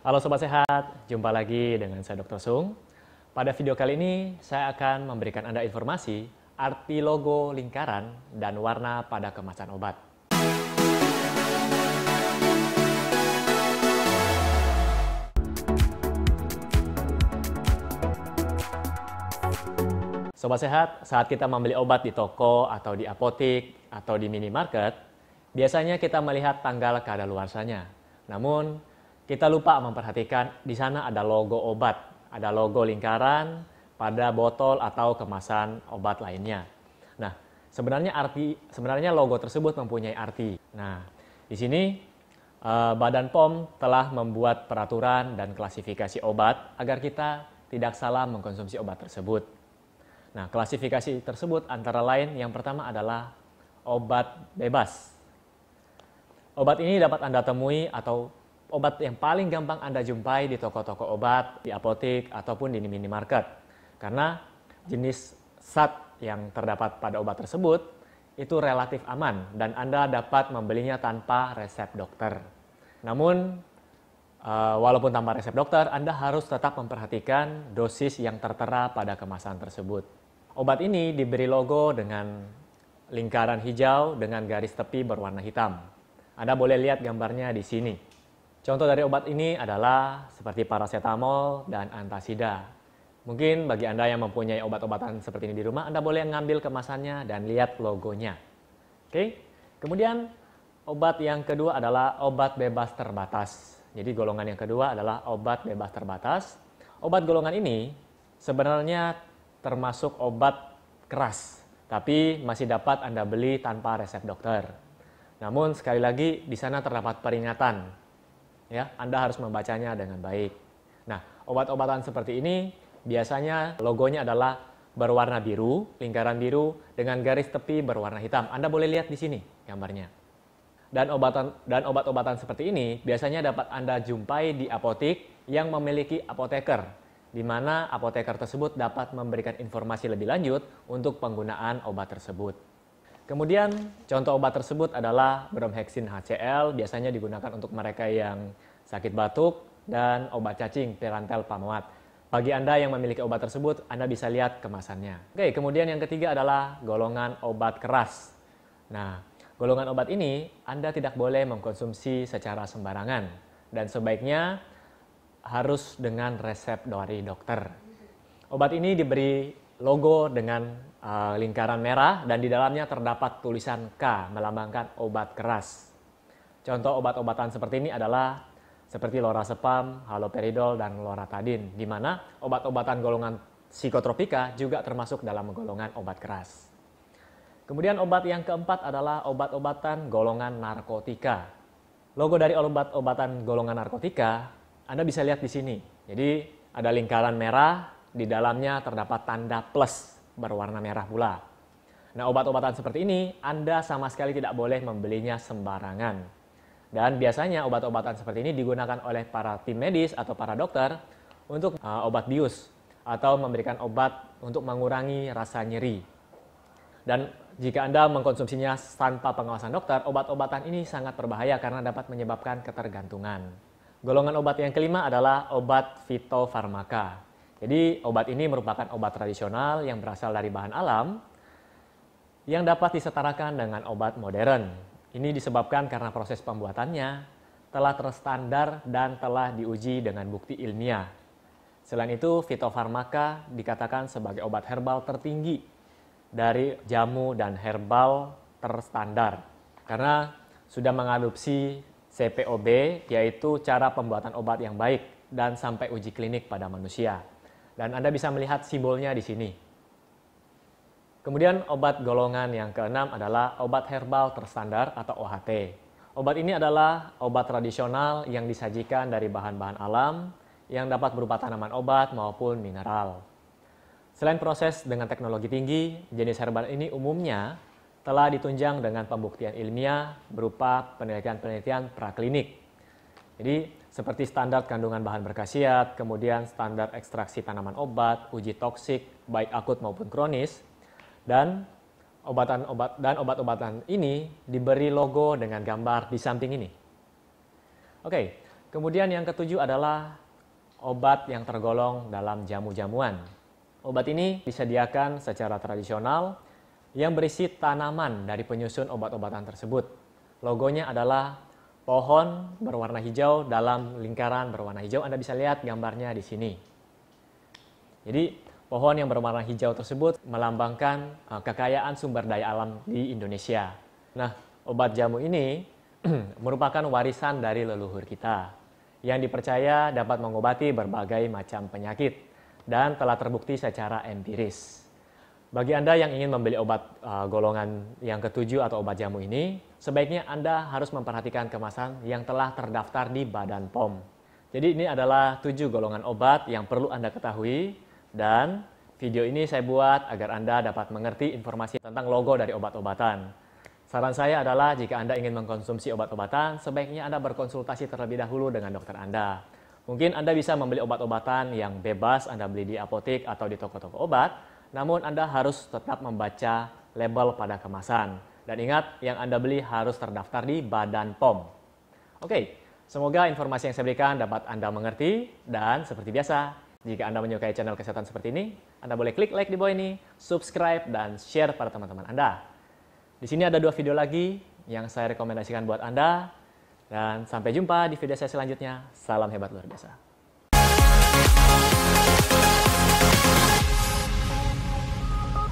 Halo Sobat Sehat, jumpa lagi dengan saya Dr. Sung. Pada video kali ini, saya akan memberikan Anda informasi arti logo lingkaran dan warna pada kemasan obat. Sobat Sehat, saat kita membeli obat di toko atau di apotik atau di minimarket, biasanya kita melihat tanggal kadaluarsanya. Namun, kita lupa memperhatikan di sana ada logo obat, ada logo lingkaran pada botol atau kemasan obat lainnya. Nah, sebenarnya arti sebenarnya logo tersebut mempunyai arti. Nah, di sini eh, Badan POM telah membuat peraturan dan klasifikasi obat agar kita tidak salah mengkonsumsi obat tersebut. Nah, klasifikasi tersebut antara lain yang pertama adalah obat bebas. Obat ini dapat Anda temui atau obat yang paling gampang Anda jumpai di toko-toko obat, di apotik, ataupun di minimarket. Karena jenis zat yang terdapat pada obat tersebut itu relatif aman dan Anda dapat membelinya tanpa resep dokter. Namun, uh, walaupun tanpa resep dokter, Anda harus tetap memperhatikan dosis yang tertera pada kemasan tersebut. Obat ini diberi logo dengan lingkaran hijau dengan garis tepi berwarna hitam. Anda boleh lihat gambarnya di sini. Contoh dari obat ini adalah seperti paracetamol dan antasida. Mungkin bagi Anda yang mempunyai obat-obatan seperti ini di rumah, Anda boleh ngambil kemasannya dan lihat logonya. Oke. Kemudian obat yang kedua adalah obat bebas terbatas. Jadi golongan yang kedua adalah obat bebas terbatas. Obat golongan ini sebenarnya termasuk obat keras, tapi masih dapat Anda beli tanpa resep dokter. Namun sekali lagi di sana terdapat peringatan ya Anda harus membacanya dengan baik. Nah, obat-obatan seperti ini biasanya logonya adalah berwarna biru, lingkaran biru dengan garis tepi berwarna hitam. Anda boleh lihat di sini gambarnya. Dan obatan dan obat-obatan seperti ini biasanya dapat Anda jumpai di apotik yang memiliki apoteker, di mana apoteker tersebut dapat memberikan informasi lebih lanjut untuk penggunaan obat tersebut. Kemudian contoh obat tersebut adalah bromhexin HCl, biasanya digunakan untuk mereka yang sakit batuk dan obat cacing perantel pamuat. Bagi Anda yang memiliki obat tersebut, Anda bisa lihat kemasannya. Oke, kemudian yang ketiga adalah golongan obat keras. Nah, golongan obat ini Anda tidak boleh mengkonsumsi secara sembarangan dan sebaiknya harus dengan resep dari dokter. Obat ini diberi logo dengan uh, lingkaran merah dan di dalamnya terdapat tulisan K melambangkan obat keras. Contoh obat-obatan seperti ini adalah seperti lorazepam, haloperidol, dan loratadin, di mana obat-obatan golongan psikotropika juga termasuk dalam golongan obat keras. Kemudian obat yang keempat adalah obat-obatan golongan narkotika. Logo dari obat-obatan golongan narkotika Anda bisa lihat di sini. Jadi ada lingkaran merah, di dalamnya terdapat tanda plus berwarna merah pula. Nah, obat-obatan seperti ini Anda sama sekali tidak boleh membelinya sembarangan. Dan biasanya obat-obatan seperti ini digunakan oleh para tim medis atau para dokter untuk uh, obat bius atau memberikan obat untuk mengurangi rasa nyeri. Dan jika Anda mengkonsumsinya tanpa pengawasan dokter, obat-obatan ini sangat berbahaya karena dapat menyebabkan ketergantungan. Golongan obat yang kelima adalah obat fitofarmaka. Jadi obat ini merupakan obat tradisional yang berasal dari bahan alam yang dapat disetarakan dengan obat modern. Ini disebabkan karena proses pembuatannya telah terstandar dan telah diuji dengan bukti ilmiah. Selain itu, fitofarmaka dikatakan sebagai obat herbal tertinggi dari jamu dan herbal terstandar karena sudah mengadopsi CPOB yaitu cara pembuatan obat yang baik dan sampai uji klinik pada manusia. Dan Anda bisa melihat simbolnya di sini. Kemudian obat golongan yang keenam adalah obat herbal terstandar atau OHT. Obat ini adalah obat tradisional yang disajikan dari bahan-bahan alam yang dapat berupa tanaman obat maupun mineral. Selain proses dengan teknologi tinggi, jenis herbal ini umumnya telah ditunjang dengan pembuktian ilmiah berupa penelitian-penelitian praklinik. Jadi seperti standar kandungan bahan berkhasiat, kemudian standar ekstraksi tanaman obat, uji toksik baik akut maupun kronis, dan obatan-obat dan obat-obatan ini diberi logo dengan gambar di samping ini. Oke, Kemudian yang ketujuh adalah obat yang tergolong dalam jamu-jamuan. Obat ini disediakan secara tradisional yang berisi tanaman dari penyusun obat-obatan tersebut. Logonya adalah pohon berwarna hijau dalam lingkaran berwarna hijau. Anda bisa lihat gambarnya di sini. Jadi pohon yang berwarna hijau tersebut melambangkan uh, kekayaan sumber daya alam di Indonesia. Nah, obat jamu ini merupakan warisan dari leluhur kita yang dipercaya dapat mengobati berbagai macam penyakit dan telah terbukti secara empiris. Bagi Anda yang ingin membeli obat uh, golongan yang ketujuh atau obat jamu ini, sebaiknya Anda harus memperhatikan kemasan yang telah terdaftar di Badan POM. Jadi ini adalah tujuh golongan obat yang perlu Anda ketahui dan video ini saya buat agar Anda dapat mengerti informasi tentang logo dari obat-obatan. Saran saya adalah jika Anda ingin mengkonsumsi obat-obatan, sebaiknya Anda berkonsultasi terlebih dahulu dengan dokter Anda. Mungkin Anda bisa membeli obat-obatan yang bebas Anda beli di apotek atau di toko-toko obat, namun Anda harus tetap membaca label pada kemasan. Dan ingat, yang Anda beli harus terdaftar di Badan POM. Oke, semoga informasi yang saya berikan dapat Anda mengerti. Dan seperti biasa, jika Anda menyukai channel kesehatan seperti ini, Anda boleh klik like di bawah ini, subscribe, dan share pada teman-teman Anda. Di sini ada dua video lagi yang saya rekomendasikan buat Anda. Dan sampai jumpa di video saya selanjutnya. Salam hebat luar biasa.